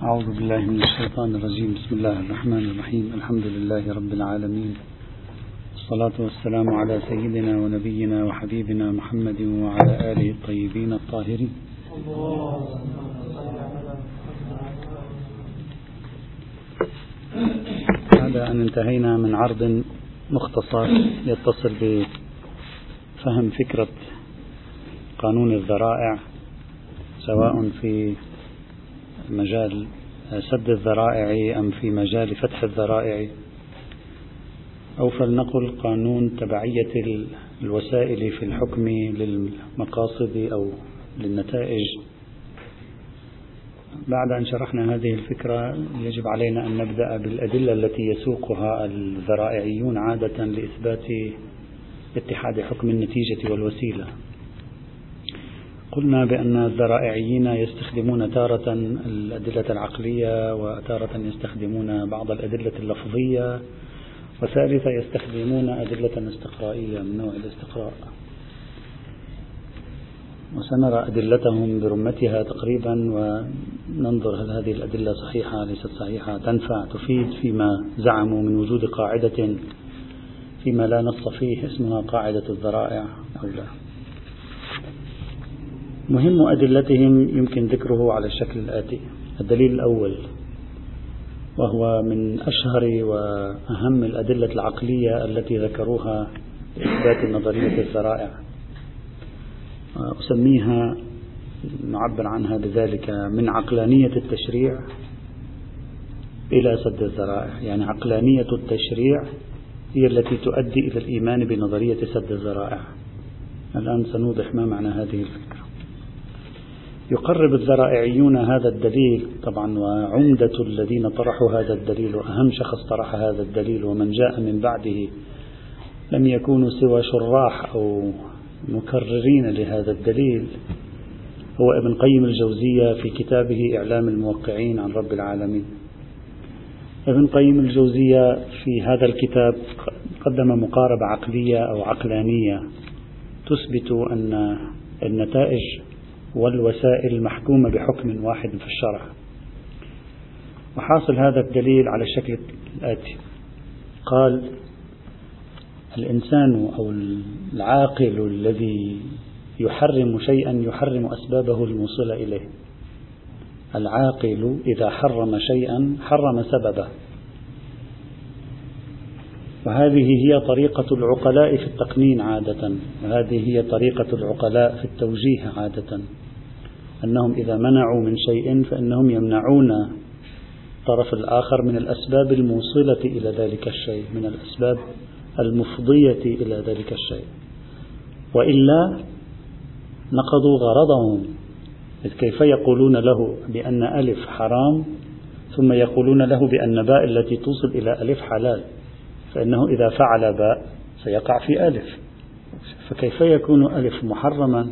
أعوذ بالله من الشيطان الرجيم. بسم الله الرحمن الرحيم. الحمد لله رب العالمين. والصلاة والسلام على سيدنا ونبينا وحبيبنا محمد وعلى آله الطيبين الطاهرين. بعد أن انتهينا من عرض مختصر يتصل بفهم فكرة قانون الذرائع سواء في مجال سد الذرائع أم في مجال فتح الذرائع. أو فلنقل قانون تبعية الوسائل في الحكم للمقاصد أو للنتائج. بعد أن شرحنا هذه الفكرة يجب علينا أن نبدأ بالأدلة التي يسوقها الذرائعيون عادة لإثبات اتحاد حكم النتيجة والوسيلة. قلنا بأن الذرائعيين يستخدمون تارة الأدلة العقلية وتارة يستخدمون بعض الأدلة اللفظية وثالثا يستخدمون أدلة استقرائية من نوع الاستقراء. وسنرى أدلتهم برمتها تقريبا وننظر هل هذه الأدلة صحيحة ليست صحيحة. تنفع تفيد فيما زعموا من وجود قاعدة فيما لا نص فيه اسمها قاعدة الذرائع أو لا. مهم أدلتهم يمكن ذكره على الشكل الآتي. الدليل الأول وهو من أشهر وأهم الأدلة العقلية التي ذكروها لإثبات نظرية الذرائع أسميها نعبر عنها بذلك من عقلانية التشريع إلى سد الذرائع يعني عقلانية التشريع هي التي تؤدي إلى الإيمان بنظرية سد الذرائع الآن سنوضح ما معنى هذه الفكرة. يقرب الذرائعيون هذا الدليل طبعا وعمدة الذين طرحوا هذا الدليل وأهم شخص طرح هذا الدليل ومن جاء من بعده لم يكونوا سوى شراح أو مكررين لهذا الدليل. هو ابن قيم الجوزية في كتابه إعلام الموقعين عن رب العالمين. ابن قيم الجوزية في هذا الكتاب قدم مقاربة عقلية أو عقلانية تثبت أن النتائج والوسائل محكومة بحكم واحد في الشرع. وحاصل هذا الدليل على الشكل الآتي قال الإنسان أو العاقل الذي يحرم شيئا يحرم أسبابه الموصلة إليه. العاقل إذا حرم شيئا حرم سببه. وهذه هي طريقة العقلاء في التقنين عادة. وهذه هي طريقة العقلاء في التوجيه عادة. أنهم إذا منعوا من شيء فإنهم يمنعون الطرف الآخر من الأسباب الموصلة إلى ذلك الشيء من الأسباب المفضية إلى ذلك الشيء. وإلا نقضوا غرضهم. إذ كيف يقولون له بأن ألف حرام ثم يقولون له بأن باء التي توصل إلى ألف حلال. فإنه إذا فعل باء سيقع في ألف. فكيف يكون ألف محرما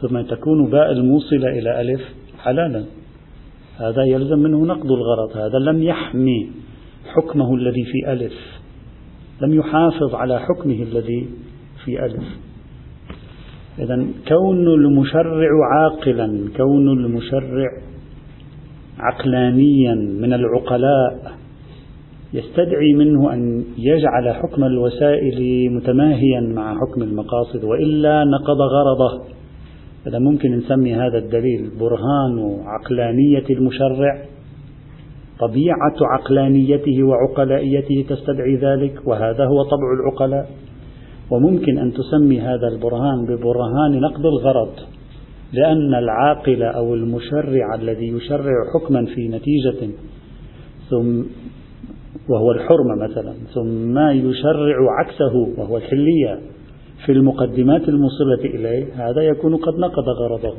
ثم تكون باء الموصلة إلى ألف حلالا؟ هذا يلزم منه نقض الغرض. هذا لم يحمي حكمه الذي في ألف. لم يحافظ على حكمه الذي في ألف. إذا كون المشرع عاقلا كون المشرع عقلانيا من العقلاء يستدعي منه أن يجعل حكم الوسائل متماهيا مع حكم المقاصد وإلا نقض غرضه. إذا ممكن نسمي هذا الدليل برهان عقلانية المشرع. طبيعة عقلانيته وعقلائيته تستدعي ذلك وهذا هو طبع العقلاء. وممكن أن تسمي هذا البرهان ببرهان نقض الغرض لأن العاقل أو المشرع الذي يشرع حكما في نتيجة ثم وهو الحرمة مثلا ثم يشرع عكسه وهو الحلية في المقدمات الموصلة إليه هذا يكون قد نقض غرضه.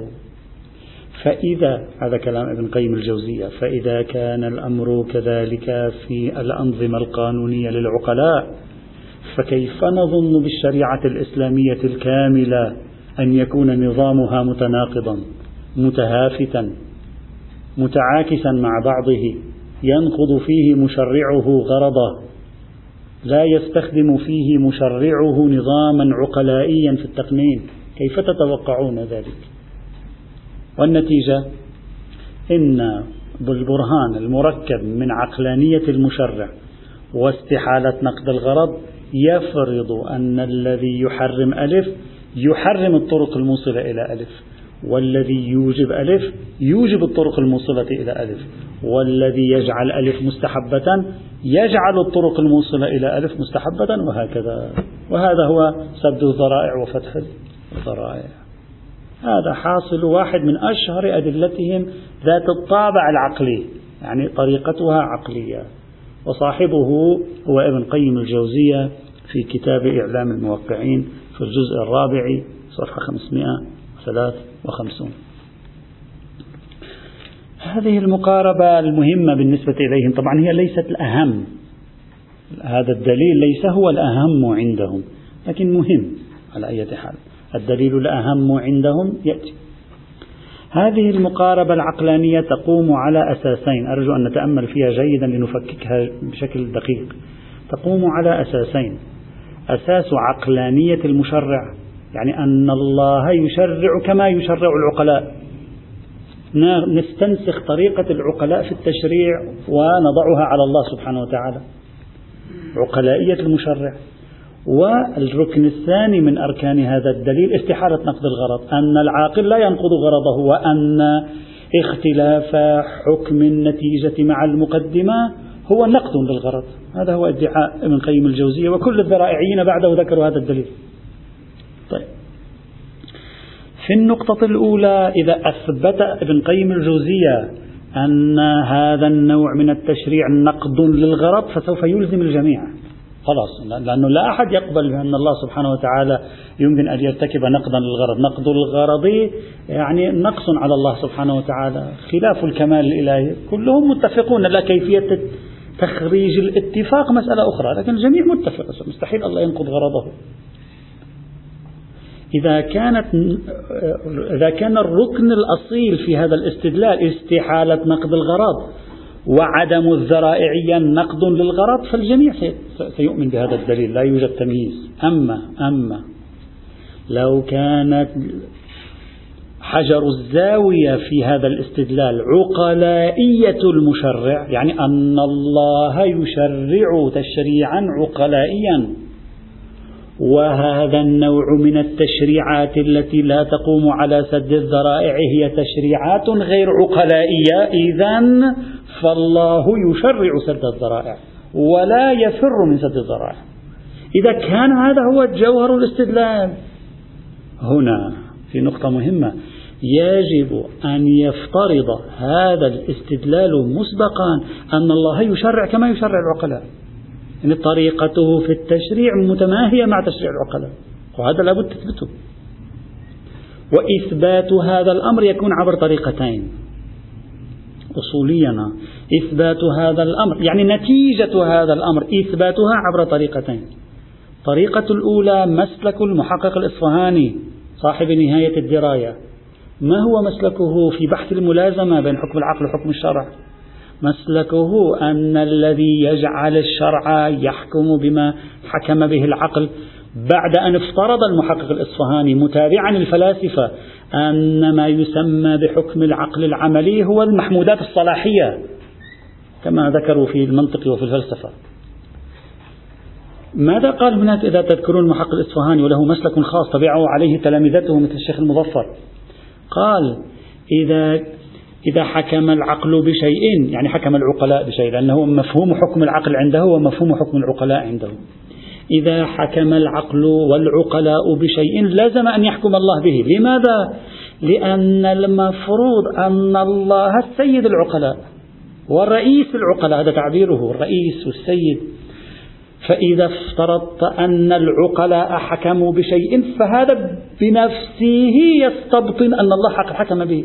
فإذا هذا كلام ابن قيم الجوزية فإذا كان الأمر كذلك في الأنظمة القانونية للعقلاء فكيف نظن بالشريعة الإسلامية الكاملة أن يكون نظامها متناقضا متهافتا متعاكسا مع بعضه؟ ينقض فيه مشرعه غرضه لا يستخدم فيه مشرعه نظاما عقلائيا في التقنين. كيف تتوقعون ذلك؟ والنتيجة؟ إن بالبرهان المركب من عقلانية المشرع واستحالة نقد الغرض يفرض أن الذي يحرم ألف يحرم الطرق الموصلة إلى ألف. والذي يوجب ألف يوجب الطرق الموصلة إلى ألف. والذي يجعل ألف مستحبة يجعل الطرق الموصلة إلى ألف مستحبة وهكذا. وهذا هو سد الذرائع وفتح الذرائع. هذا حاصل واحد من أشهر أدلتهم ذات الطابع العقلي يعني طريقتها عقلية. وصاحبه هو ابن قيم الجوزية في كتاب إعلام الموقعين في الجزء الرابع صفحة 553 هذه المقاربة المهمة بالنسبة إليهم. طبعا هي ليست الأهم. هذا الدليل ليس هو الأهم عندهم لكن مهم على أي حال. الدليل الأهم عندهم يأتي. هذه المقاربة العقلانية تقوم على أساسين. أرجو أن نتأمل فيها جيدا لنفككها بشكل دقيق. تقوم على أساسين. أساس عقلانية المشرع. يعني أن الله يشرع كما يشرع العقلاء. نستنسخ طريقة العقلاء في التشريع ونضعها على الله سبحانه وتعالى. عقلائية المشرع. والركن الثاني من أركان هذا الدليل استحالة نقد الغرض. أن العاقل لا ينقض غرضه وأن اختلاف حكم النتيجة مع المقدمة هو نقد للغرض. هذا هو ادعاء ابن قيم الجوزية وكل الذرائعيين بعده ذكروا هذا الدليل. طيب. في النقطة الأولى إذا أثبت ابن قيم الجوزية أن هذا النوع من التشريع نقد للغرض فسوف يلزم الجميع. خلاص. لأنه لا أحد يقبل بأن الله سبحانه وتعالى يمكن أن يرتكب نقدا للغرض. نقد الغرض يعني نقص على الله سبحانه وتعالى. خلاف الكمال الإلهي كلهم متفقون لا كيفية تخريج الاتفاق مسألة أخرى. لكن الجميع متفق. مستحيل الله ينقض غرضه. إذا كانت إذا كان الركن الأصيل في هذا الاستدلال استحالة نقد الغرض وعدم الذرائعية نقد للغرض فالجميع سيؤمن بهذا الدليل لا يوجد تمييز. أما أما لو كانت حجر الزاوية في هذا الاستدلال عقلائية المشرع يعني أن الله يشرع تشريعا عقلائيا وهذا النوع من التشريعات التي لا تقوم على سد الذرائع هي تشريعات غير عقلائية. إذا فالله يشرع سد الذرائع ولا يفر من سد الذرائع. إذا كان هذا هو جوهر الاستدلال. هنا في نقطة مهمة يجب أن يفترض هذا الاستدلال مسبقا أن الله يشرع كما يشرع العقلاء. يعني طريقته في التشريع متماهية مع تشريع العقلاء وهذا لابد تثبته. وإثبات هذا الأمر يكون عبر طريقتين. أصوليا إثبات هذا الأمر يعني نتيجة هذا الأمر إثباتها عبر طريقتين. الطريقة الأولى مسلك المحقق الإصفهاني صاحب نهاية الدراية. ما هو مسلكه في بحث الملازمة بين حكم العقل وحكم الشرع؟ مسلكه أن الذي يجعل الشرع يحكم بما حكم به العقل بعد أن افترض المحقق الإصفهاني متابعا الفلاسفة أن ما يسمى بحكم العقل العملي هو المحمودات الصلاحية كما ذكروا في المنطق وفي الفلسفة. ماذا قال هناك إذا تذكرون المحقق الإصفهاني وله مسلك خاص تبعه عليه تلامذته مثل الشيخ المظفر؟ قال إذا إذا حكم العقل بشيء يعني حكم العقلاء بشيء لأنه مفهوم حكم العقل عنده ومفهوم حكم العقلاء عنده. إذا حكم العقل والعقلاء بشيء لازم أن يحكم الله به. لماذا؟ لأن المفروض أن الله السيد العقلاء والرئيس العقلاء هذا تعبيره الرئيس والسيد فإذا افترضت أن العقلاء حكموا بشيء فهذا بنفسه يستبطن أن الله حكم به.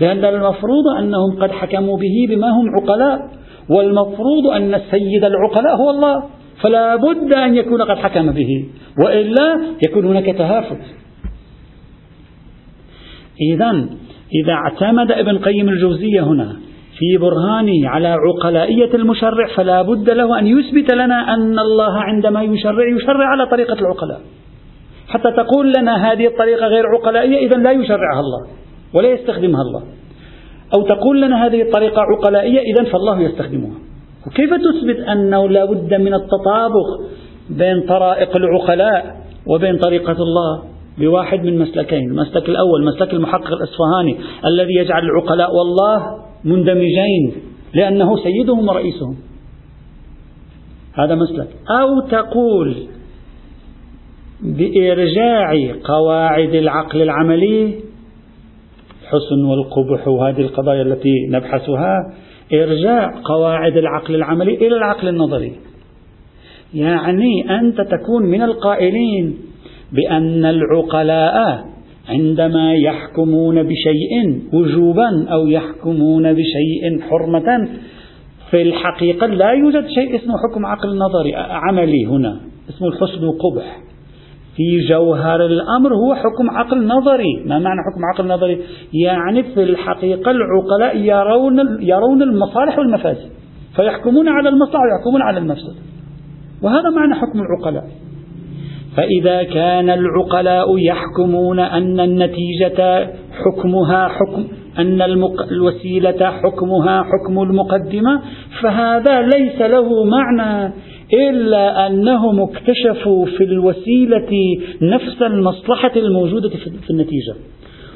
لأن المفروض أنهم قد حكموا به بما هم عقلاء والمفروض أن السيد العقلاء هو الله فلا بد أن يكون قد حكم به وإلا يكون هناك تهافت. إذا إذا اعتمد ابن قيم الجوزية هنا في برهانه على عقلائية المشرع فلا بد له أن يثبت لنا أن الله عندما يشرع يشرع على طريقة العقلاء. حتى تقول لنا هذه الطريقة غير عقلائية إذا لا يشرعها الله. ولا يستخدمها الله. أو تقول لنا هذه الطريقة عقلائية إذا فالله يستخدمها. وكيف تثبت أنه لا بد من التطابق بين طرائق العقلاء وبين طريقة الله بواحد من مسلكين؟ المسلك الأول مسلك المحقق الأصفهاني الذي يجعل العقلاء والله مندمجين لأنه سيدهم ورئيسهم. هذا مسلك. أو تقول بإرجاع قواعد العقل العملي الحسن والقبح وهذه القضايا التي نبحثها إرجاع قواعد العقل العملي إلى العقل النظري. يعني أنت تكون من القائلين بأن العقلاء عندما يحكمون بشيء وجوبا أو يحكمون بشيء حرمة في الحقيقة لا يوجد شيء اسمه حكم عقل نظري عملي هنا اسمه الحسن وقبح في جوهر الأمر هو حكم عقل نظري. ما معنى حكم عقل نظري؟ يعني في الحقيقة العقلاء يرون, يرون المصالح والمفاسد فيحكمون على المصلحة ويحكمون على المفسد. وهذا معنى حكم العقلاء. فإذا كان العقلاء يحكمون أن النتيجة حكمها حكم أن الوسيلة حكمها حكم المقدمة فهذا ليس له معنى. إلا أنهم اكتشفوا في الوسيلة نفس المصلحة الموجودة في النتيجة.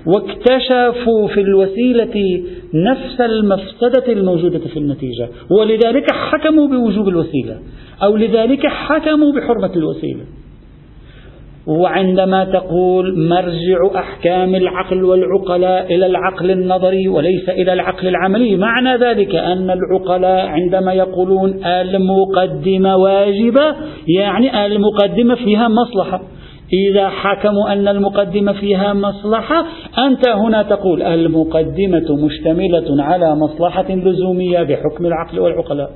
واكتشفوا في الوسيلة نفس المفسدة الموجودة في النتيجة. ولذلك حكموا بوجوب الوسيلة. أو لذلك حكموا بحرمة الوسيلة. وعندما تقول مرجع أحكام العقل والعقلاء إلى العقل النظري وليس إلى العقل العملي. معنى ذلك أن العقلاء عندما يقولون المقدمة واجبة يعني المقدمة فيها مصلحة. إذا حكموا أن المقدمة فيها مصلحة أنت هنا تقول المقدمة مشتملة على مصلحة لزومية بحكم العقل والعقلاء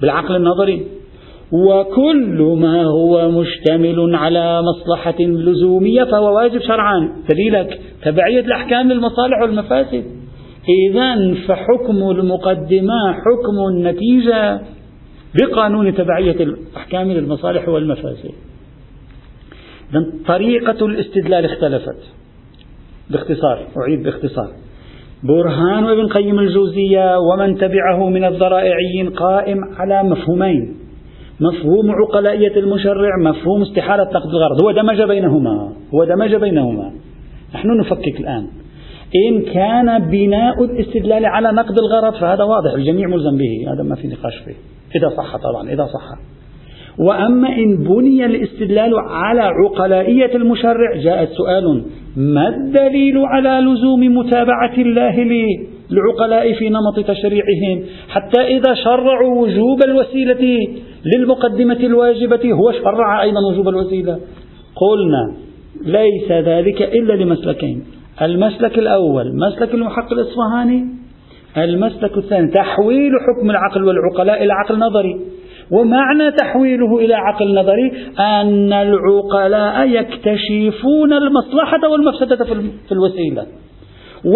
بالعقل النظري. وكل ما هو مشتمل على مصلحة لزومية فهو واجب شرعا. دليلك تبعية الأحكام للمصالح والمفاسد. إذا فحكم المقدمة حكم النتيجة بقانون تبعية الأحكام للمصالح والمفاسد. طريقة الاستدلال اختلفت باختصار أعيد باختصار. برهان ابن قيم الجوزية ومن تبعه من الذرائعيين قائم على مفهومين. مفهوم عقلائية المشرع مفهوم استحالة نقد الغرض. هو دمج بينهما هو دمج بينهما. نحن نفكك الآن. إن كان بناء الاستدلال على نقد الغرض فهذا واضح الجميع ملزم به هذا ما في نقاش فيه. إذا صح طبعا إذا صح. وأما إن بني الاستدلال على عقلائية المشرع جاء سؤال ما الدليل على لزوم متابعة الله للعقلاء في نمط تشريعهم؟ حتى إذا شرعوا وجوب الوسيلة للمقدمة الواجبة هو شرع أيضا وجوب الوسيلة قلنا ليس ذلك إلا لمسلكين. المسلك الأول مسلك المحقق الإصفهاني. المسلك الثاني تحويل حكم العقل والعقلاء إلى عقل نظري. ومعنى تحويله إلى عقل نظري أن العقلاء يكتشفون المصلحة والمفسدة في الوسيلة.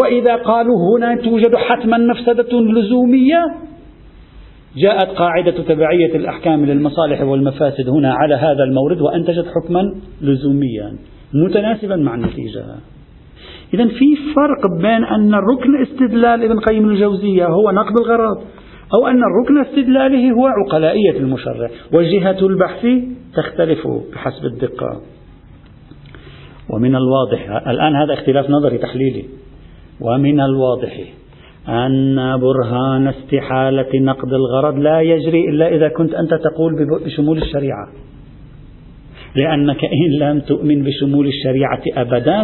وإذا قالوا هنا توجد حتما مفسدة لزومية جاءت قاعدة تبعية الأحكام للمصالح والمفاسد هنا على هذا المورد وأنتجت حكما لزوميا متناسبا مع النتيجة. إذا في فرق بين أن الركن استدلال ابن قيم الجوزية هو نقد الغرض أو أن الركن استدلاله هو عقلائية المشرع وجهة البحث تختلف بحسب الدقة. ومن الواضح الآن هذا اختلاف نظري تحليلي. ومن الواضح أن برهان استحالة نقد الغرض لا يجري إلا إذا كنت أنت تقول بشمول الشريعة. لأنك إن لم تؤمن بشمول الشريعة أبدا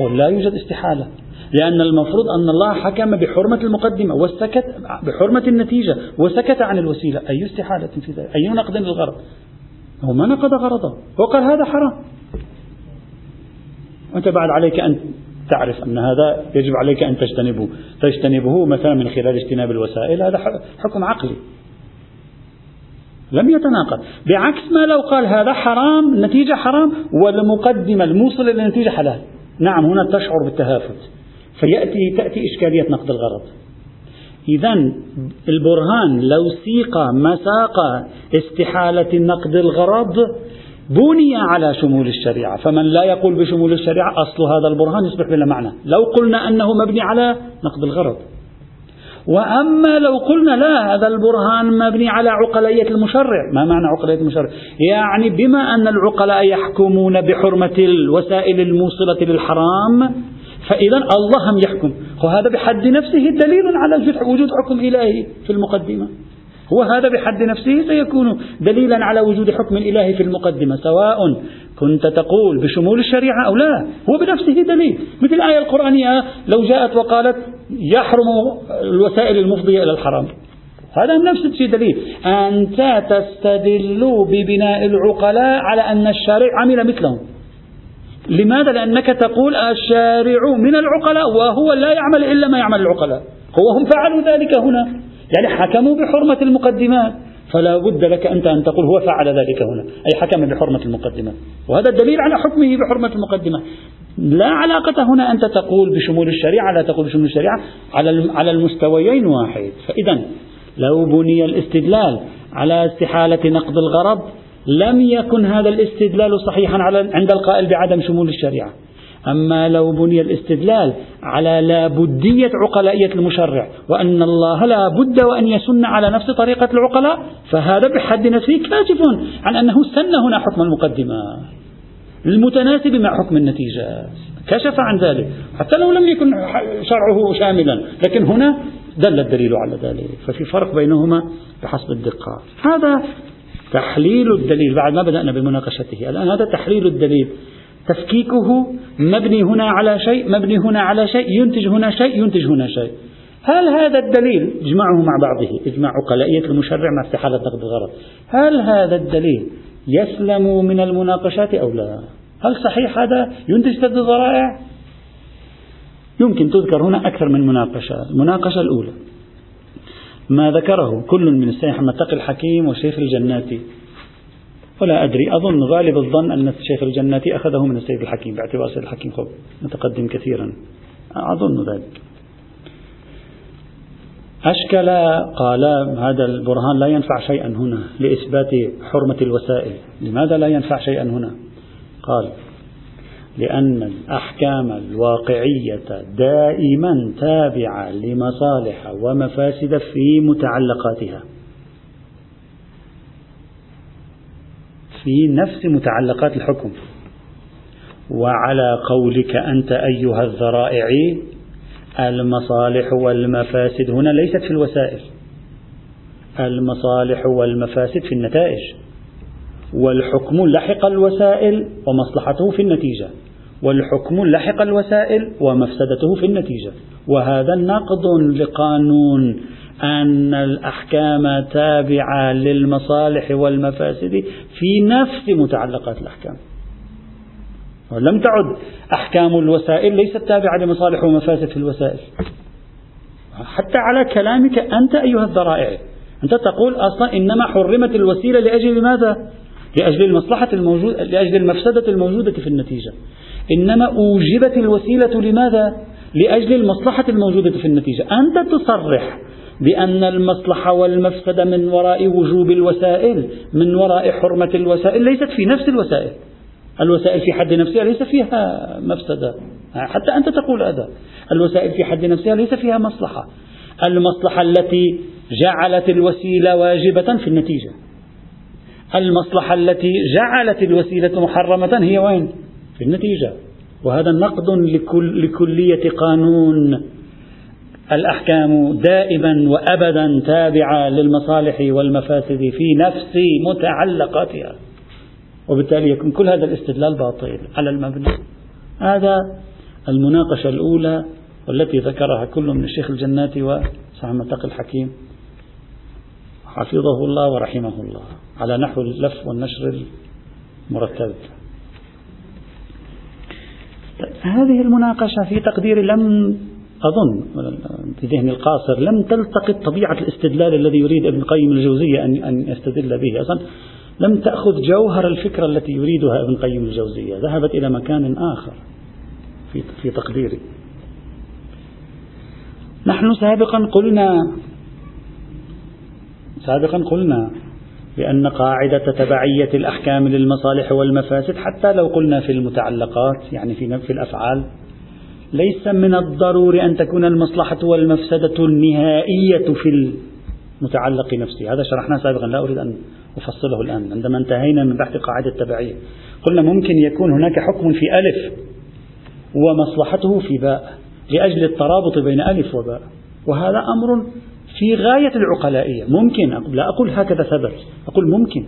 قل لا يوجد استحالة. لأن المفروض أن الله حكم بحرمة المقدمة وسكت بحرمة النتيجة وسكت عن الوسيلة. أي استحالة في ذلك؟ أي نقد للغرض؟ هو ما نقض غرضه. هو قال هذا حرام. وأنت بعد عليك أن تعرف أن هذا يجب عليك أن تجتنبه. تجتنبه مثلا من خلال اجتناب الوسائل هذا حكم عقلي. لم يتناقض. بعكس ما لو قال هذا حرام نتيجة حرام والمقدمة الموصلة للنتيجة حلال. نعم هنا تشعر بالتهافت. فيأتي تأتي إشكالية نقد الغرض. إذا البرهان لو سيق مساق استحالة نقد الغرض بني على شمول الشريعة. فمن لا يقول بشمول الشريعة أصل هذا البرهان يصبح بلا معنى. لو قلنا أنه مبني على نقد الغرض. وأما لو قلنا لا هذا البرهان مبني على عقلية المشرع. ما معنى عقلية المشرع؟ يعني بما أن العقلاء يحكمون بحرمة الوسائل الموصلة للحرام فإذا الله هم يحكم. وهذا بحد نفسه دليل على وجود حكم إلهي في المقدمة. هو هذا بحد نفسه سيكون دليلا على وجود حكم إلهي في المقدمة سواء كنت تقول بشمول الشريعة أو لا هو بنفسه دليل. مثل الآية القرآنية لو جاءت وقالت يحرم الوسائل المفضية إلى الحرام. هذا نفس الشيء دليل. أنت تستدل ببناء العقلاء على أن الشارع عمل مثلهم. لماذا؟ لأنك تقول الشارع من العقلاء وهو لا يعمل إلا ما يعمل العقلاء. هو هم فعلوا ذلك هنا. يعني حكموا بحرمة المقدمات. فلا بد لك أنت أن تقول هو فعل ذلك هنا. أي حكم بحرمة المقدمة وهذا الدليل على حكمه بحرمة المقدمة لا علاقة هنا أنت تقول بشمول الشريعة لا تقول بشمول الشريعة. على على المستويين واحد. فإذا لو بني الاستدلال على استحالة نقض الغرض لم يكن هذا الاستدلال صحيحا على عند القائل بعدم شمول الشريعة. أما لو بني الاستدلال على لابدية عقلائية المشرع وأن الله لا بد وأن يسن على نفس طريقة العقلاء فهذا بحد نفسه كاشف عن أنه سن هنا حكم المقدمة. المتناسب مع حكم النتيجة. كشف عن ذلك. حتى لو لم يكن شرعه شاملا لكن هنا دل الدليل على ذلك. ففي فرق بينهما بحسب الدقة. هذا تحليل الدليل. بعد ما بدأنا بمناقشته. الآن هذا تحليل الدليل. تفكيكه مبني هنا على شيء مبني هنا على شيء ينتج هنا شيء ينتج هنا شيء. هل هذا الدليل اجمعه مع بعضه اجماع عقلائية المشرع مع استحالة نقد الغرض هل هذا الدليل يسلم من المناقشات أو لا؟ هل صحيح هذا؟ ينتج سد الذرائع يمكن تذكر هنا أكثر من مناقشة. المناقشة الأولى ما ذكره كل من السيد محمد تقي الحكيم وشيخ الجناتي ولا أدري. أظن غالب الظن أن الشيخ الجناتي أخذه من السيد الحكيم باعتبار السيد الحكيم خب متقدم كثيرا. أظن ذلك. أشكل قال هذا البرهان لا ينفع شيئا هنا لإثبات حرمة الوسائل. لماذا لا ينفع شيئا هنا؟ قال لأن الأحكام الواقعية دائما تابعة لمصالح ومفاسد في متعلقاتها. في نفس متعلقات الحكم. وعلى قولك أنت أيها الذرائع المصالح والمفاسد هنا ليست في الوسائل. المصالح والمفاسد في النتائج. والحكم لحق الوسائل ومصلحته في النتيجة. والحكم لحق الوسائل ومفسدته في النتيجة. وهذا نقض لقانون أن الأحكام تابعة للمصالح والمفاسد في نفس متعلقات الأحكام ولم تعد أحكام الوسائل ليست تابعة لمصالح ومفاسد في الوسائل حتى على كلامك أنت أيها الذرائع أنت تقول أصلا إنما حرمت الوسيلة لأجل ماذا؟ لأجل المصلحة الموجودة لأجل المفسدة الموجودة في النتيجة إنما أوجبت الوسيلة لماذا؟ لأجل المصلحة الموجودة في النتيجة. أنت تصرح بأن المصلحة والمفسدة من وراء وجوب الوسائل من وراء حرمة الوسائل ليست في نفس الوسائل. الوسائل في حد نفسها ليس فيها مفسدة. حتى أنت تقول هذا الوسائل في حد نفسها ليس فيها مصلحة. المصلحة التي جعلت الوسيلة واجبة في النتيجة. المصلحة التي جعلت الوسيلة محرمة هي وين؟ في النتيجة. وهذا نقد لكل لكلية قانون. الأحكام دائما وأبدا تابعة للمصالح والمفاسد في نفس متعلقاتها. وبالتالي يكون كل هذا الاستدلال باطل على المبنى. هذا المناقشة الأولى والتي ذكرها كل من الشيخ الجناتي وسعد تقي الحكيم. حفظه الله ورحمه الله على نحو اللف والنشر المرتب. هذه المناقشة في تقديري لم أظن في ذهني القاصر لم تلتقط طبيعة الاستدلال الذي يريد ابن قيم الجوزية أن أن يستدل به أصلا. لم تأخذ جوهر الفكرة التي يريدها ابن قيم الجوزية. ذهبت إلى مكان آخر في في تقديري. نحن سابقا قلنا سابقا قلنا بأن قاعدة تبعية الأحكام للمصالح والمفاسد حتى لو قلنا في المتعلقات يعني في في الأفعال ليس من الضروري أن تكون المصلحة والمفسدة النهائية في المتعلق نفسه. هذا شرحناه سابقا لا أريد أن أفصله الآن عندما انتهينا من بحث قاعدة التبعية قلنا ممكن يكون هناك حكم في ألف ومصلحته في باء لأجل الترابط بين ألف وباء وهذا أمر في غاية العقلائية. ممكن لا أقول هكذا ثبت. أقول ممكن.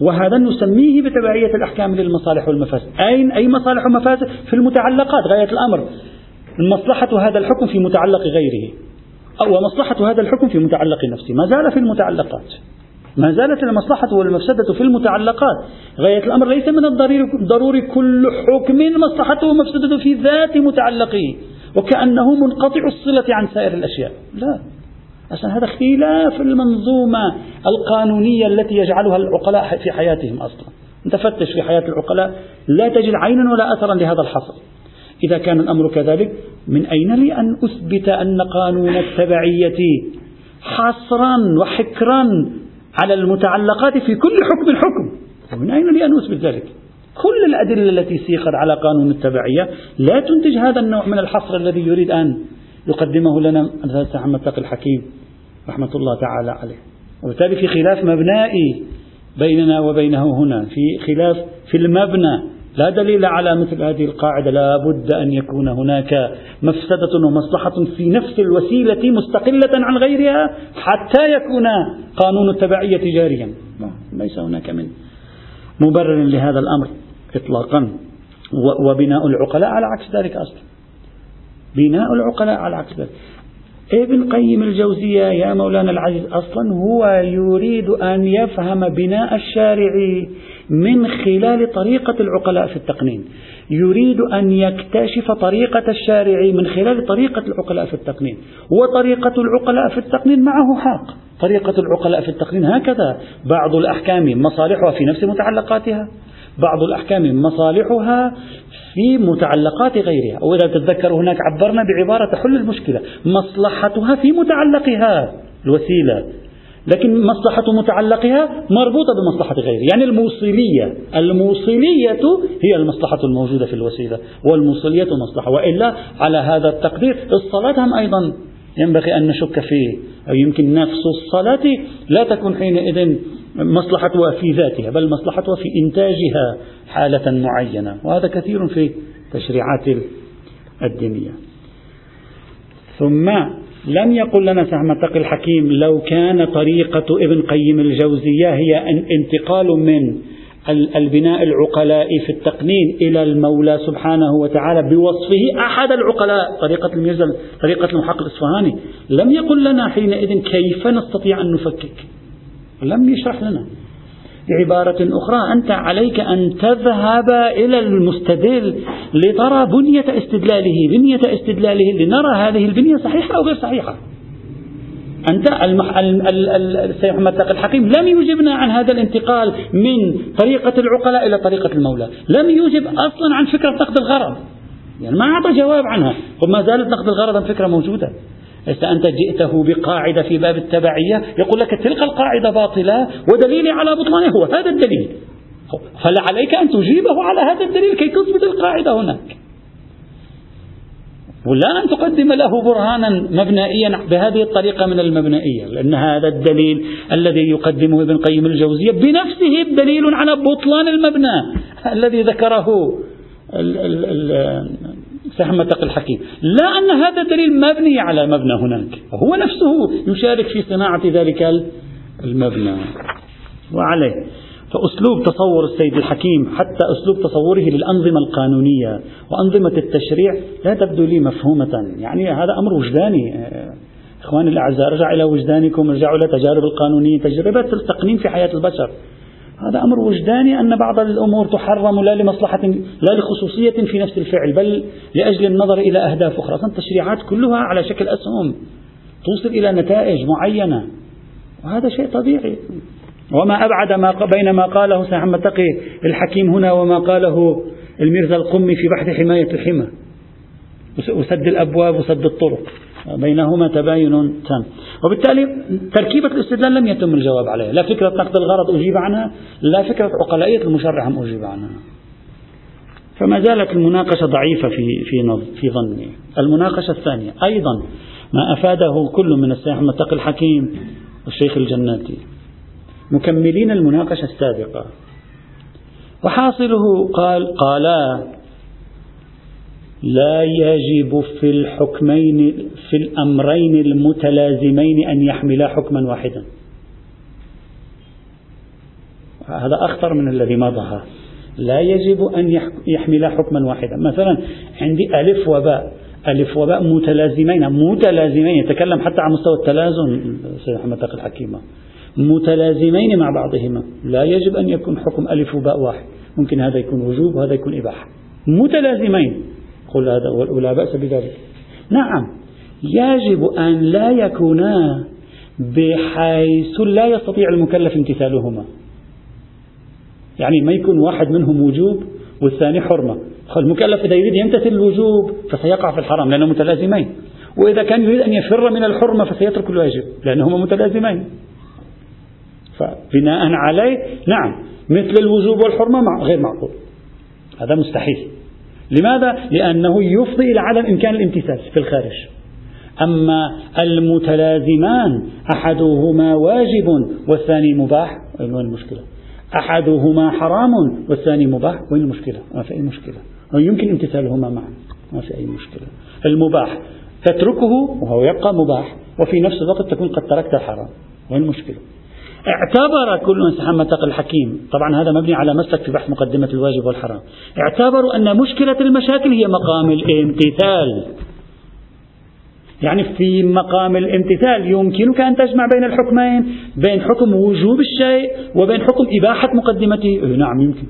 وهذا نسميه بتبعية الأحكام للمصالح والمفاسد. أين أي مصالح ومفاسد؟ في المتعلقات غاية الأمر. مصلحة هذا الحكم في متعلق غيره. أو مصلحة هذا الحكم في متعلق نفسه. ما زال في المتعلقات. ما زالت المصلحة والمفسدة في المتعلقات. غاية الأمر ليس من الضروري كل حكم مصلحته ومفسدته في ذات متعلقه. وكأنه منقطع الصلة عن سائر الأشياء. لا. عشان هذا اختلاف المنظومة القانونية التي يجعلها العقلاء في حياتهم أصلا. أنت فتش في حياة العقلاء. لا تجد عينا ولا أثرا لهذا الحصر. إذا كان الأمر كذلك من أين لي أن أثبت أن قانون التبعية حصرا وحكرا على المتعلقات في كل حكم حكم ومن أين لي أن أثبت ذلك؟ كل الأدلة التي سيقت على قانون التبعية لا تنتج هذا النوع من الحصر الذي يريد أن يقدمه لنا الأستاذ محمد تقي الحكيم رحمة الله تعالى عليه. وبالتالي في خلاف مبنائي بيننا وبينه هنا في خلاف في المبنى لا دليل على مثل هذه القاعدة لا بد أن يكون هناك مفسدة ومصلحة في نفس الوسيلة مستقلة عن غيرها حتى يكون قانون التبعية جاريا ليس هناك من مبرر لهذا الأمر. إطلاقا. وبناء العقلاء على عكس ذلك أصلا. بناء العقلاء على عكس ذلك. ابن قيم الجوزية يا مولانا العزيز أصلا هو يريد أن يفهم بناء الشارع من خلال طريقة العقلاء في التقنين. يريد أن يكتشف طريقة الشارع من خلال طريقة العقلاء في التقنين. وطريقة العقلاء في التقنين معه حق. طريقة العقلاء في التقنين هكذا. بعض الأحكام مصالحها في نفس متعلقاتها. بعض الأحكام مصالحها في متعلقات غيرها. وإذا تتذكر هناك عبرنا بعبارة تحل المشكلة. مصلحتها في متعلقها الوسيلة. لكن مصلحة متعلقها مربوطة بمصلحة غيره يعني الموصلية. الموصلية هي المصلحة الموجودة في الوسيلة. والموصلية مصلحة. وإلا على هذا التقدير الصلاة هم أيضا ينبغي أن نشك فيه. أو يمكن نفس الصلاة لا تكون حينئذ مصلحتها في ذاتها بل مصلحتها في إنتاجها حالة معينة وهذا كثير في تشريعات الدينية. ثم لم يقل لنا سهم تقي الحكيم لو كان طريقة ابن قيم الجوزية هي انتقال من البناء العقلاء في التقنين إلى المولى سبحانه وتعالى بوصفه أحد العقلاء طريقة طريقة المحقق الإصفهاني لم يقل لنا حينئذ كيف نستطيع أن نفكك؟ لم يشرح لنا. بعبارة أخرى أنت عليك أن تذهب إلى المستدل لترى بنية استدلاله. بنية استدلاله لنرى هذه البنية صحيحة أو غير صحيحة. أنت المح... السيد محمد تقي الحكيم لم يجبنا عن هذا الانتقال من طريقة العقلاء إلى طريقة المولى. لم يجب أصلا عن فكرة نقد الغرض. يعني ما أعطى جواب عنها. وما زالت نقد الغرض فكرة موجودة. إذا أنت جئته بقاعدة في باب التبعية يقول لك تلك القاعدة باطلة ودليلي على بطلانها هو هذا الدليل. فلعليك أن تجيبه على هذا الدليل كي تثبت القاعدة هناك. ولا أن تقدم له برهانا مبنائيا بهذه الطريقة من المبنائية لأن هذا الدليل الذي يقدمه ابن قيم الجوزية بنفسه دليل على بطلان المبنى الذي ذكره سحمة الحكيم لا أن هذا الدليل مبني على مبنى هناك. هو نفسه يشارك في صناعة ذلك المبنى. وعليه. فأسلوب تصور السيد الحكيم حتى أسلوب تصوره للأنظمة القانونية وأنظمة التشريع لا تبدو لي مفهومة. يعني هذا أمر وجداني. إخواني الأعزاء ارجع إلى وجدانكم ارجعوا إلى تجارب القانونية تجربة التقنين في حياة البشر. هذا أمر وجداني أن بعض الأمور تحرم لا لمصلحة لا لخصوصية في نفس الفعل بل لأجل النظر إلى أهداف أخرى. التشريعات كلها على شكل أسهم توصل إلى نتائج معينة وهذا شيء طبيعي. وما أبعد ما بين ما قاله محمد تقي الحكيم هنا وما قاله الميرزا القمي في بحث حماية الحمى. وسد الأبواب وسد الطرق. بينهما تباين تام. وبالتالي تركيبة الاستدلال لم يتم الجواب عليها لا فكرة نقد الغرض أجيب عنها لا فكرة عقلائية المشرع هم أجيب عنها. فما زالت المناقشة ضعيفة في في في ظني. المناقشة الثانية أيضا ما أفاده كل من السيح المتقي الحكيم والشيخ الجناتي. مكملين المناقشة السابقة. وحاصله قال قالا لا يجب في الحكمين في الأمرين المتلازمين أن يحملا حكما واحدا. هذا أخطر من الذي مضى. لا يجب أن يحملا حكما واحدا. مثلا عندي ألف وباء. ألف وباء متلازمين. متلازمين. يتكلم حتى عن مستوى التلازم سيد محمد تقي الحكيمة متلازمين مع بعضهما. لا يجب أن يكون حكم ألف وباء واحد. ممكن هذا يكون وجوب وهذا يكون إباحة. متلازمين. قل هذا ولا بأس بذلك. نعم يجب أن لا يكونا بحيث لا يستطيع المكلف امتثالهما. يعني ما يكون واحد منهم وجوب والثاني حرمة. المكلف إذا يريد يمتثل الوجوب فسيقع في الحرام لأنهم متلازمين. وإذا كان يريد أن يفر من الحرمة فسيترك الواجب لأنهما متلازمين. فبناء عليه نعم مثل الوجوب والحرمة غير معقول. هذا مستحيل. لماذا؟ لأنه يفضي إلى عدم إمكان الامتثال في الخارج أما المتلازمان أحدهما واجب والثاني مباح وين المشكلة؟ أحدهما حرام والثاني مباح وين المشكلة؟ ما في أي مشكلة يمكن امتثالهما معا ما في أي مشكلة المباح تتركه وهو يبقى مباح وفي نفس الوقت تكون قد تركت الحرام وين المشكلة؟ اعتبر كل من محمد تقي الحكيم. طبعا هذا مبني على مسلك في بحث مقدمة الواجب والحرام. اعتبروا أن مشكلة المشاكل هي مقام الامتثال. يعني في مقام الامتثال يمكنك أن تجمع بين الحكمين بين حكم وجوب الشيء وبين حكم إباحة مقدمته. إيه نعم يمكن.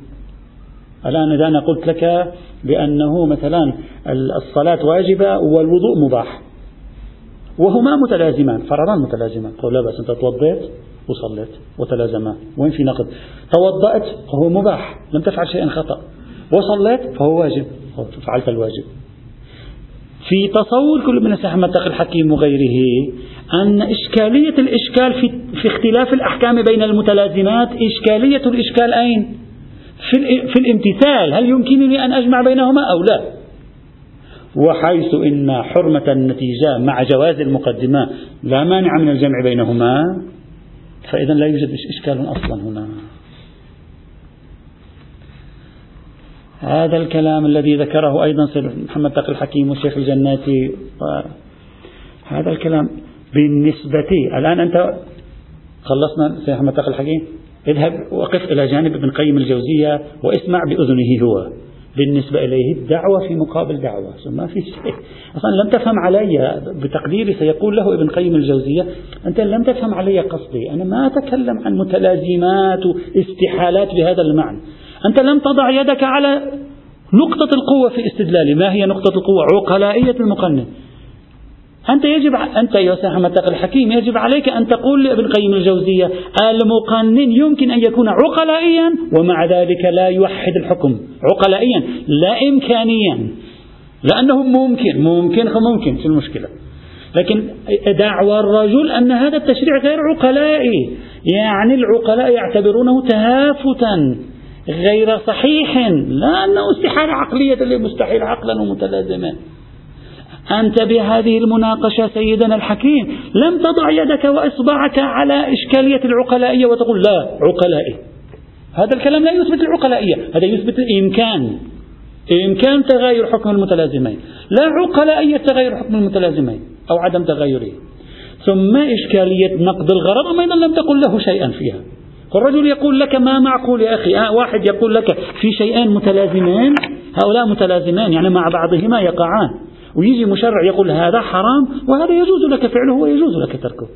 الآن إذا أنا قلت لك بأنه مثلا الصلاة واجبة والوضوء مباح. وهما متلازمان فرضان متلازمان. قول لا بس أنت توضيت وصليت وتلازما. وين في نقد؟ توضأت فهو مباح لم تفعل شيئا خطأ. وصليت فهو واجب. فعلت الواجب. في تصور كل من الساحة تقي الحكيم وغيره أن إشكالية الإشكال في, في اختلاف الأحكام بين المتلازمات إشكالية الإشكال أين؟ في, في الامتثال. هل يمكنني أن أجمع بينهما أو لا؟ وحيث إن حرمة النتيجة مع جواز المقدمة لا مانع من الجمع بينهما فإذا لا يوجد إشكال أصلا هنا. هذا الكلام الذي ذكره أيضا سيد محمد تقي الحكيم والشيخ الجناتي هذا الكلام بالنسبة الآن أنت خلصنا سيد محمد تقي الحكيم اذهب وقف إلى جانب ابن قيم الجوزية واسمع بأذنه هو. بالنسبة إليه الدعوة في مقابل دعوة. ما في شيء. أصلا لم تفهم علي بتقديري سيقول له ابن قيم الجوزية أنت لم تفهم علي قصدي. أنا ما أتكلم عن متلازمات واستحالات بهذا المعنى. أنت لم تضع يدك على نقطة القوة في استدلالي. ما هي نقطة القوة؟ عقلائية المقنن. أنت يجب أنت يا تقي الحكيم يجب عليك أن تقول لابن قيم الجوزية المقنن يمكن أن يكون عقلائيا ومع ذلك لا يوحد الحكم عقلائيا لا إمكانيا لأنه ممكن ممكن ممكن في المشكلة. لكن دعوى الرجل أن هذا التشريع غير عقلائي. يعني العقلاء يعتبرونه تهافتا غير صحيح لا أنه استحالة عقلية مستحيل عقلا ومتلازما. أنت بهذه المناقشة سيدنا الحكيم لم تضع يدك وإصبعك على إشكالية العقلائية وتقول لا عقلائي. هذا الكلام لا يثبت العقلائية هذا يثبت الإمكان. إمكان تغير حكم المتلازمين. لا عقلائية تغير حكم المتلازمين أو عدم تغيره. ثم إشكالية نقد الغرض أيضا لم تقل له شيئا فيها. الرجل يقول لك ما معقول يا أخي؟ آه واحد يقول لك في شيئين متلازمان هؤلاء متلازمان يعني مع بعضهما يقعان. ويجي مشرع يقول هذا حرام وهذا يجوز لك فعله ويجوز لك تركه.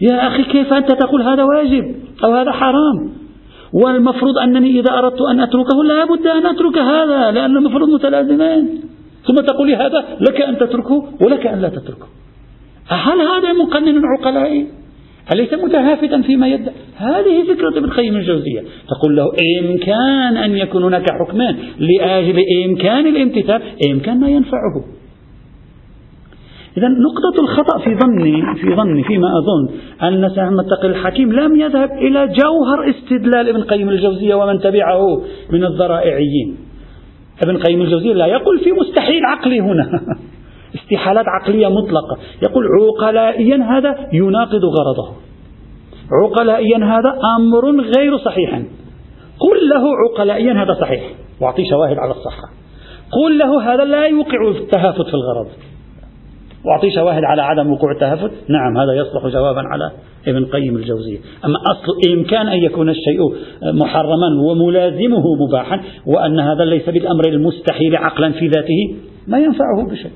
يا أخي كيف أنت تقول هذا واجب أو هذا حرام؟ والمفروض أنني إذا أردت أن أتركه لا بد أن أترك هذا لأن المفروض متلازمان. ثم تقول هذا لك أن تتركه ولك أن لا تتركه. هل هذا مقنن عقلائي أليس متهافتا فيما يدعي هذه فكرة ابن القيم الجوزية. تقول له إمكان أن يكون هناك حكمان لأجل إمكان الامتثال إمكان ما ينفعه. إذا نقطة الخطأ في ظني في ظني فيما أظن أن سهم التقي الحكيم لم يذهب إلى جوهر استدلال ابن قيم الجوزية ومن تبعه من الذرائعيين. ابن قيم الجوزية لا يقول في مستحيل عقلي هنا. استحالات عقلية مطلقة. يقول عقلائيا هذا يناقض غرضه. عقلائيا هذا أمر غير صحيح. قل له عقلائيا هذا صحيح. واعطيه شواهد على الصحة. قل له هذا لا يوقع التهافت في الغرض. واعطيه شواهد على عدم وقوع التهافت. نعم هذا يصلح جوابا على ابن قيم الجوزية. أما أصل إمكان أن يكون الشيء محرما وملازمه مباحا وأن هذا ليس بالأمر المستحيل عقلا في ذاته ما ينفعه بشيء.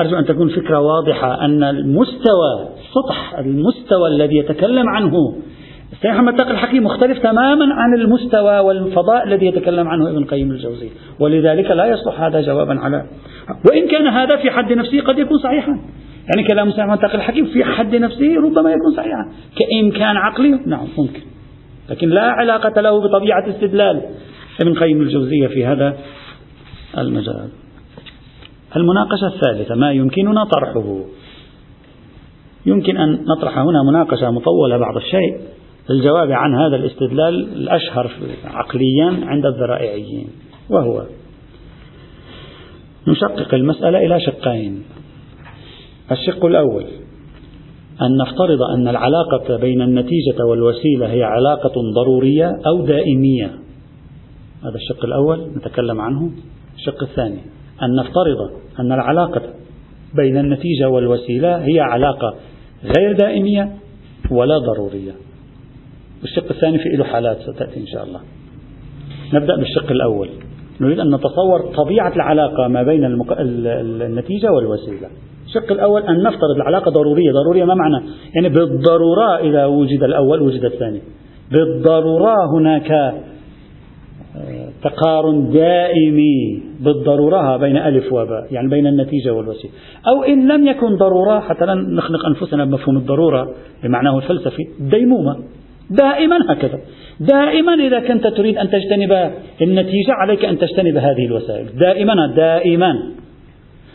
أرجو أن تكون فكرة واضحة أن المستوى سطح المستوى الذي يتكلم عنه السيد محمد تقي الحكيم مختلف تماما عن المستوى والفضاء الذي يتكلم عنه ابن قيم الجوزي. ولذلك لا يصلح هذا جوابا على وإن كان هذا في حد نفسه قد يكون صحيحا. يعني كلام السيد محمد تقي الحكيم في حد نفسه ربما يكون صحيحا. كإمكان عقلي؟ نعم ممكن. لكن لا علاقة له بطبيعة استدلال ابن قيم الجوزية في هذا المجال. المناقشة الثالثة ما يمكننا طرحه؟ يمكن أن نطرح هنا مناقشة مطولة بعض الشيء. للجواب عن هذا الاستدلال الأشهر عقليا عند الذرائعيين وهو نشقق المسألة إلى شقين. الشق الأول أن نفترض أن العلاقة بين النتيجة والوسيلة هي علاقة ضرورية أو دائمية. هذا الشق الأول نتكلم عنه. الشق الثاني أن نفترض أن العلاقة بين النتيجة والوسيلة هي علاقة غير دائمية ولا ضرورية. والشق الثاني في له حالات ستأتي إن شاء الله. نبدأ بالشق الأول. نريد أن نتصور طبيعة العلاقة ما بين المق... النتيجة والوسيلة. الشق الأول أن نفترض العلاقة ضرورية. ضرورية ما معنى؟ يعني بالضرورة إذا وجد الأول وجد الثاني. بالضرورة هناك تقارن دائمي بالضرورة بين ألف وباء يعني بين النتيجة والوسيلة. أو إن لم يكن ضرورة حتى لا نخنق أنفسنا بمفهوم الضرورة بمعناه الفلسفي ديمومة. دائما هكذا. دائما إذا كنت تريد أن تجتنب النتيجة عليك أن تجتنب هذه الوسائل. دائما دائما.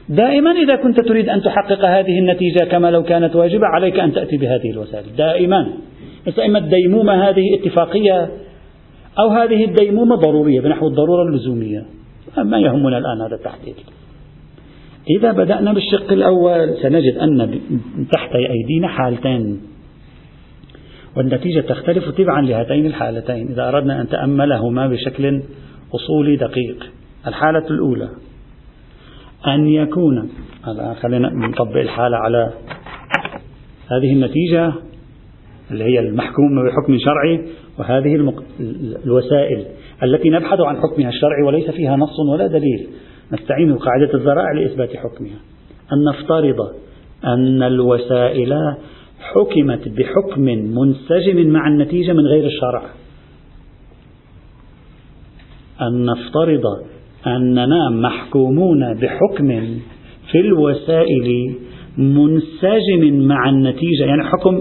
دائما إذا كنت تريد أن تحقق هذه النتيجة كما لو كانت واجبة عليك أن تأتي بهذه الوسائل. دائما. إما الديمومة هذه اتفاقية أو هذه الديمومة ضرورية بنحو الضرورة اللزومية. ما يهمنا الآن هذا التحديد إذا بدأنا بالشق الأول سنجد أن تحت أيدينا حالتين. والنتيجة تختلف تبعا لهاتين الحالتين إذا أردنا أن نتأملهما بشكل أصولي دقيق. الحالة الأولى أن يكون خلينا نطبق الحالة على هذه النتيجة اللي هي المحكومة بحكم شرعي وهذه المق... الوسائل التي نبحث عن حكمها الشرعي وليس فيها نص ولا دليل. نستعين بقاعدة الذرائع لإثبات حكمها. أن نفترض أن الوسائل حكمت بحكم منسجم مع النتيجة من غير الشرع. أن نفترض أننا محكومون بحكم في الوسائل منسجم مع النتيجة. يعني حكم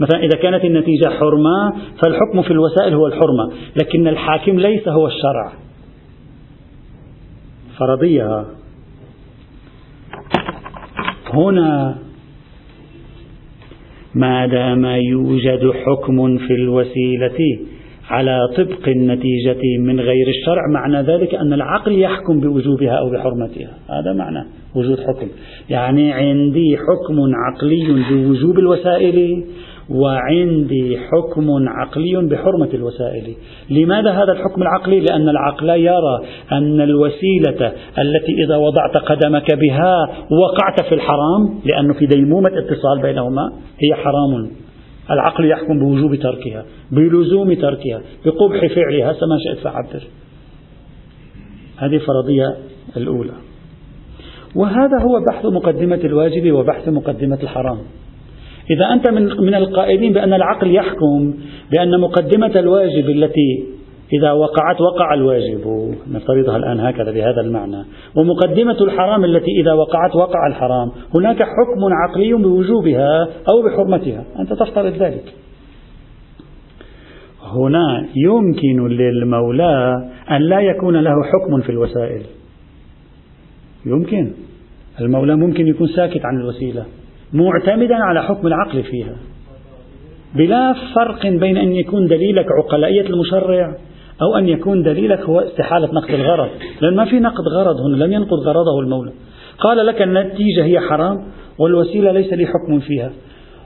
مثلا إذا كانت النتيجة حرمة فالحكم في الوسائل هو الحرمة لكن الحاكم ليس هو الشرع. فرضية. هنا ما دام يوجد حكم في الوسيلة على طبق النتيجة من غير الشرع معنى ذلك أن العقل يحكم بوجوبها أو بحرمتها. هذا معنى وجود حكم. يعني عندي حكم عقلي بوجوب الوسائل. وعندي حكم عقلي بحرمة الوسائل. لماذا هذا الحكم العقلي؟ لأن العقل يرى أن الوسيلة التي إذا وضعت قدمك بها وقعت في الحرام لأنه في ديمومة اتصال بينهما هي حرام. العقل يحكم بوجوب تركها بلزوم تركها بقبح فعلها سما شئت فعبر هذه فرضية الأولى. وهذا هو بحث مقدمة الواجب وبحث مقدمة الحرام. إذا أنت من من القائلين بأن العقل يحكم بأن مقدمة الواجب التي إذا وقعت وقع الواجب. نفترضها الآن هكذا بهذا المعنى. ومقدمة الحرام التي إذا وقعت وقع الحرام. هناك حكم عقلي بوجوبها أو بحرمتها. أنت تفترض ذلك. هنا يمكن للمولى أن لا يكون له حكم في الوسائل. يمكن. المولى ممكن يكون ساكت عن الوسيلة. معتمدا على حكم العقل فيها. بلا فرق بين أن يكون دليلك عقلائية المشرع أو أن يكون دليلك هو استحالة نقد الغرض. لأن ما في نقد غرض هنا لم ينقض غرضه المولى. قال لك النتيجة هي حرام والوسيلة ليس لي حكم فيها.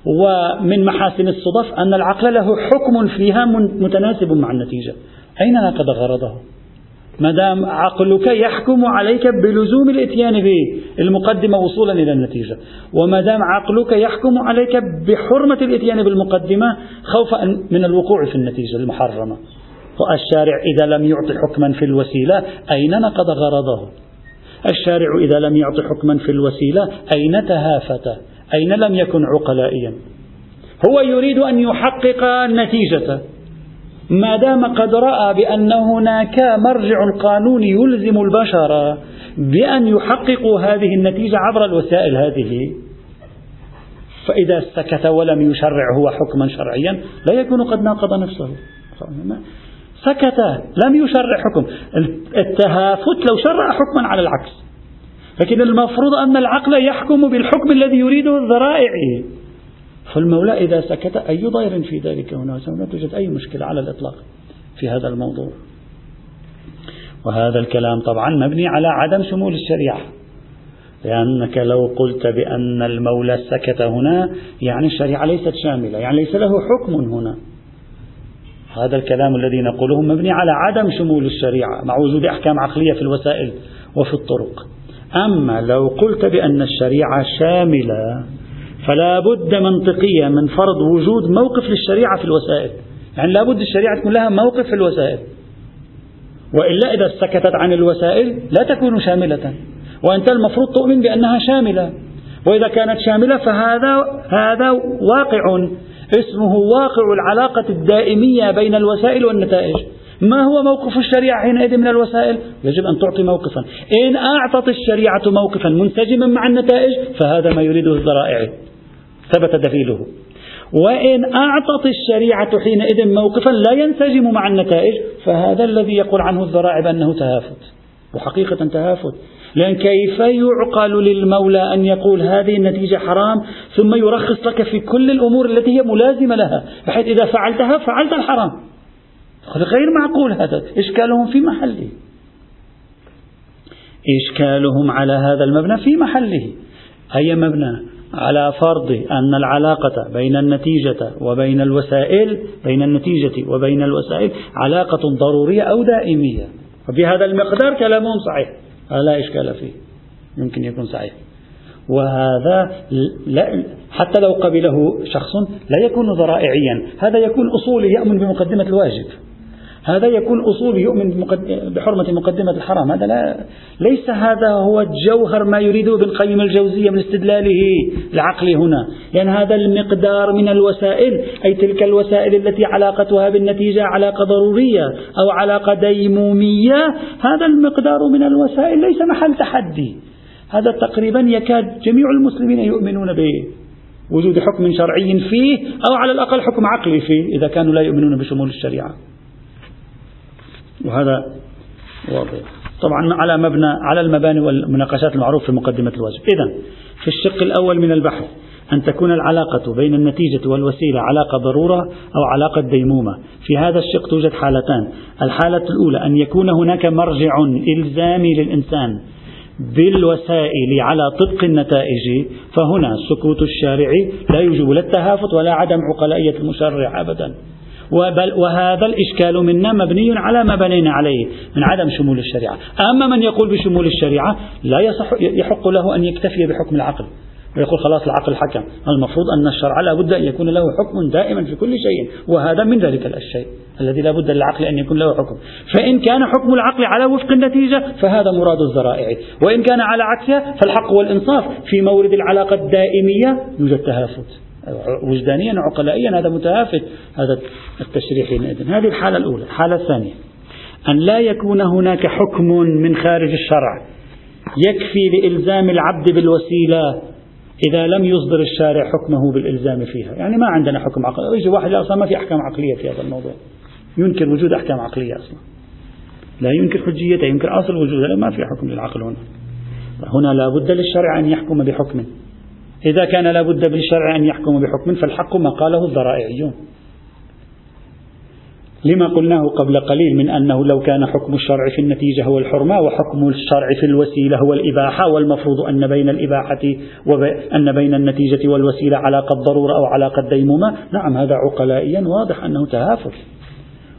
ومن محاسن الصدف أن العقل له حكم فيها متناسب مع النتيجة. أين نقض غرضه؟ ما دام عقلك يحكم عليك بلزوم الإتيان بالمقدمة وصولا إلى النتيجة. وما دام عقلك يحكم عليك بحرمة الإتيان بالمقدمة خوفا من الوقوع في النتيجة المحرمة. والشارع إذا لم يعطي حكما في الوسيلة أين نقض غرضه؟ الشارع إذا لم يعطي حكما في الوسيلة أين تهافت؟ أين لم يكن عقلائيا؟ هو يريد أن يحقق النتيجة ما دام قد رأى بأن هناك مرجع قانوني يلزم البشر بأن يحققوا هذه النتيجة عبر الوسائل هذه. فإذا سكت ولم يشرع هو حكما شرعيا لا يكون قد ناقض نفسه. سكت لم يشرع حكم. التهافت لو شرع حكما على العكس. لكن المفروض أن العقل يحكم بالحكم الذي يريده الذرائع. فالمولى إذا سكت أي ضير في ذلك هنا لا توجد أي مشكلة على الإطلاق في هذا الموضوع. وهذا الكلام طبعا مبني على عدم شمول الشريعة لأنك لو قلت بأن المولى سكت هنا يعني الشريعة ليست شاملة يعني ليس له حكم هنا. هذا الكلام الذي نقوله مبني على عدم شمول الشريعة مع وجود أحكام عقلية في الوسائل وفي الطرق. أما لو قلت بأن الشريعة شاملة فلا بد منطقيا من فرض وجود موقف للشريعة في الوسائل. يعني لا بد الشريعة تكون لها موقف في الوسائل. وإلا إذا سكتت عن الوسائل لا تكون شاملة. وأنت المفروض تؤمن بأنها شاملة. وإذا كانت شاملة فهذا هذا واقع. اسمه واقع العلاقة الدائمية بين الوسائل والنتائج. ما هو موقف الشريعة حينئذ من الوسائل؟ يجب أن تعطي موقفا. إن أعطت الشريعة موقفا منسجما مع النتائج فهذا ما يريده الذرائع. ثبت دليله. وإن أعطت الشريعة حينئذ موقفا لا ينسجم مع النتائج فهذا الذي يقول عنه الذرائع بأنه تهافت. وحقيقة تهافت. لأن كيف يعقل للمولى أن يقول هذه النتيجة حرام ثم يرخص لك في كل الأمور التي هي ملازمة لها بحيث إذا فعلتها فعلت الحرام. غير معقول هذا إشكالهم في محله. إشكالهم على هذا المبنى في محله. أي مبنى؟ على فرض أن العلاقة بين النتيجة وبين الوسائل بين النتيجة وبين الوسائل علاقة ضرورية أو دائمية. وبهذا المقدار كلامهم صحيح. لا إشكال فيه. يمكن يكون صحيح. وهذا لا حتى لو قبله شخص لا يكون ذرائعيا. هذا يكون أصولي يأمن بمقدمة الواجب. هذا يكون أصولي يؤمن بحرمة مقدمة الحرام. هذا لا ليس هذا هو جوهر ما يريده ابن قيم الجوزية من استدلاله العقلي هنا. لأن يعني هذا المقدار من الوسائل أي تلك الوسائل التي علاقتها بالنتيجة علاقة ضرورية أو علاقة ديمومية هذا المقدار من الوسائل ليس محل تحدي. هذا تقريبا يكاد جميع المسلمين يؤمنون به وجود حكم شرعي فيه أو على الأقل حكم عقلي فيه إذا كانوا لا يؤمنون بشمول الشريعة. وهذا واضح. طبعا على مبنى على المباني والمناقشات المعروفة في مقدمة الواجب إذا في الشق الأول من البحث أن تكون العلاقة بين النتيجة والوسيلة علاقة ضرورة أو علاقة ديمومة. في هذا الشق توجد حالتان. الحالة الأولى أن يكون هناك مرجع إلزامي للإنسان بالوسائل على طبق النتائج. فهنا سكوت الشارع لا يوجب لا التهافت ولا عدم عقلائية المشرع أبدا. وبل وهذا الإشكال منا مبني على ما بنينا عليه من عدم شمول الشريعة. أما من يقول بشمول الشريعة لا يصح يحق له أن يكتفي بحكم العقل. ويقول خلاص العقل حكم. المفروض أن الشرع لا بد أن يكون له حكم دائما في كل شيء وهذا من ذلك الشيء الذي لا بد للعقل أن يكون له حكم. فإن كان حكم العقل على وفق النتيجة فهذا مراد الذرائع. وإن كان على عكسها فالحق والإنصاف في مورد العلاقة الدائمية يوجد تهافت. وجدانيا وعقلائيا هذا متهافت هذا التشريح حينئذ هذه الحالة الأولى. الحالة الثانية أن لا يكون هناك حكم من خارج الشرع يكفي لإلزام العبد بالوسيلة إذا لم يصدر الشارع حكمه بالإلزام فيها. يعني ما عندنا حكم عقلي. يجي واحد أصلا ما في أحكام عقلية في هذا الموضوع. ينكر وجود أحكام عقلية أصلا. لا ينكر حجيته ينكر أصل وجودها ما في حكم للعقل هنا. هنا لا بد للشرع أن يحكم بحكم. إذا كان لابد بالشرع أن يحكم بحكم فالحق ما قاله الذرائعيون. لما قلناه قبل قليل من أنه لو كان حكم الشرع في النتيجة هو الحرمة وحكم الشرع في الوسيلة هو الإباحة والمفروض أن بين الإباحة وأن بين النتيجة والوسيلة علاقة ضرورة أو علاقة ديمومة. نعم هذا عقلائيا واضح أنه تهافت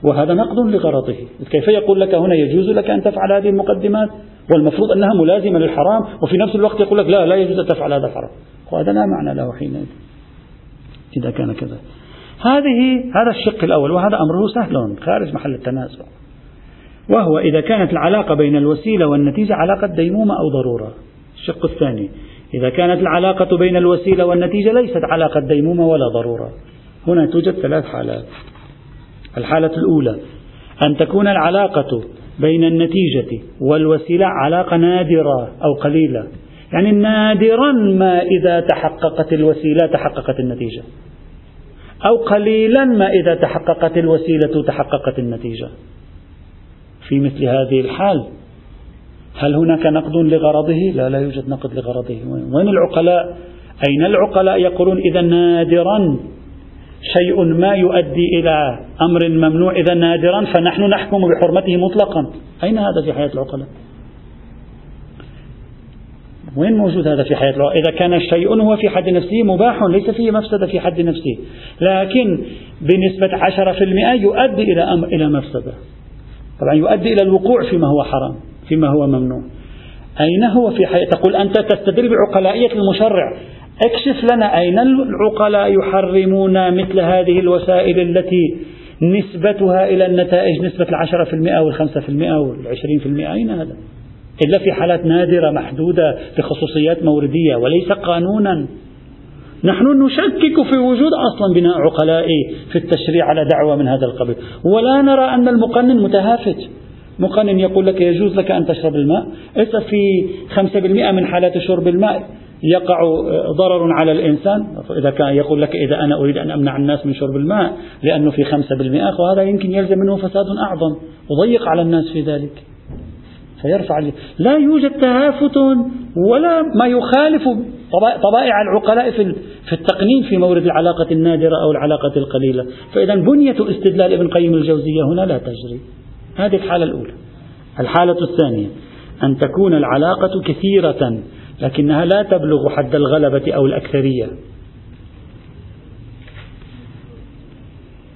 وهذا نقد لغرضه. كيف يقول لك هنا يجوز لك أن تفعل هذه المقدمات؟ والمفروض أنها ملازمة للحرام وفي نفس الوقت يقول لك لا لا يجوز أن تفعل هذا الحرام. وهذا لا معنى له حينئذ إذا كان كذا. هذه هذا الشق الأول وهذا أمره سهل خارج محل التنازع. وهو إذا كانت العلاقة بين الوسيلة والنتيجة علاقة ديمومة أو ضرورة. الشق الثاني إذا كانت العلاقة بين الوسيلة والنتيجة ليست علاقة ديمومة ولا ضرورة. هنا توجد ثلاث حالات. الحالة الأولى أن تكون العلاقة بين النتيجة والوسيلة علاقة نادرة أو قليلة. يعني نادرا ما إذا تحققت الوسيلة تحققت النتيجة أو قليلا ما إذا تحققت الوسيلة تحققت النتيجة في مثل هذه الحال هل هناك نقد لغرضه؟ لا لا يوجد نقد لغرضه وين العقلاء؟ أين العقلاء يقولون إذا نادرا شيء ما يؤدي إلى أمر ممنوع إذا نادرا فنحن نحكم بحرمته مطلقا أين هذا في حياة العقلاء؟ وين موجود هذا في حياة الله؟ إذا كان الشيء هو في حد نفسه مباح ليس فيه مفسدة في حد نفسه. لكن بنسبة عشرة في المئة يؤدي إلى أم إلى مفسدة. طبعا يؤدي إلى الوقوع فيما هو حرام فيما هو ممنوع. أين هو في حياة تقول أنت تستدل بعقلائية المشرع. اكشف لنا أين العقلاء يحرمون مثل هذه الوسائل التي نسبتها إلى النتائج نسبة العشرة في المئة والخمسة في المئة والعشرين في المئة؟ أين هذا؟ إلا في حالات نادرة محدودة بخصوصيات موردية وليس قانونا. نحن نشكك في وجود أصلا بناء عقلاء في التشريع على دعوة من هذا القبيل. ولا نرى أن المقنن متهافت. مقنن يقول لك يجوز لك أن تشرب الماء. إذا في خمسة بالمئة من حالات شرب الماء يقع ضرر على الإنسان. إذا كان يقول لك إذا أنا أريد أن أمنع الناس من شرب الماء لأنه في خمسة بالمئة فهذا يمكن يلزم منه فساد أعظم. وضيق على الناس في ذلك. فيرفع لا يوجد تهافت ولا ما يخالف طبائع العقلاء في التقنين في مورد العلاقة النادرة أو العلاقة القليلة. فإذا بنية استدلال ابن قيم الجوزية هنا لا تجري. هذه الحالة الأولى. الحالة الثانية أن تكون العلاقة كثيرة لكنها لا تبلغ حد الغلبة أو الأكثرية.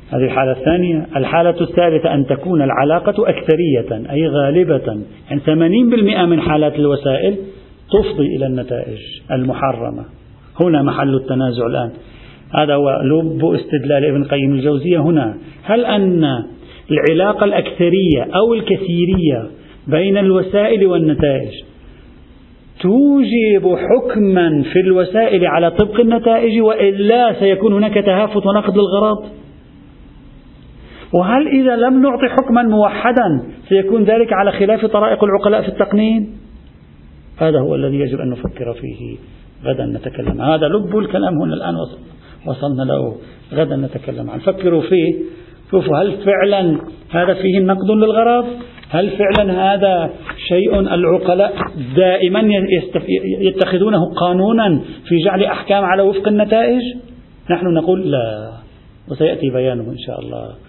هذه الحالة الثانية. الحالة الثالثة أن تكون العلاقة أكثرية أي غالبة يعني 80% من حالات الوسائل تفضي إلى النتائج المحرمة. هنا محل التنازع الآن. هذا هو لب استدلال ابن قيم الجوزية هنا. هل أن العلاقة الأكثرية أو الكثيرية بين الوسائل والنتائج توجب حكما في الوسائل على طبق النتائج وإلا سيكون هناك تهافت ونقد الغرض وهل إذا لم نعطي حكما موحدا سيكون ذلك على خلاف طرائق العقلاء في التقنين؟ هذا هو الذي يجب أن نفكر فيه. غدا نتكلم. هذا لب الكلام هنا الآن وصلنا له. غدا نتكلم عنه فكروا فيه. شوفوا هل فعلا هذا فيه نقد للغرض؟ هل فعلا هذا شيء العقلاء دائما يتخذونه قانونا في جعل أحكام على وفق النتائج؟ نحن نقول لا وسيأتي بيانه إن شاء الله.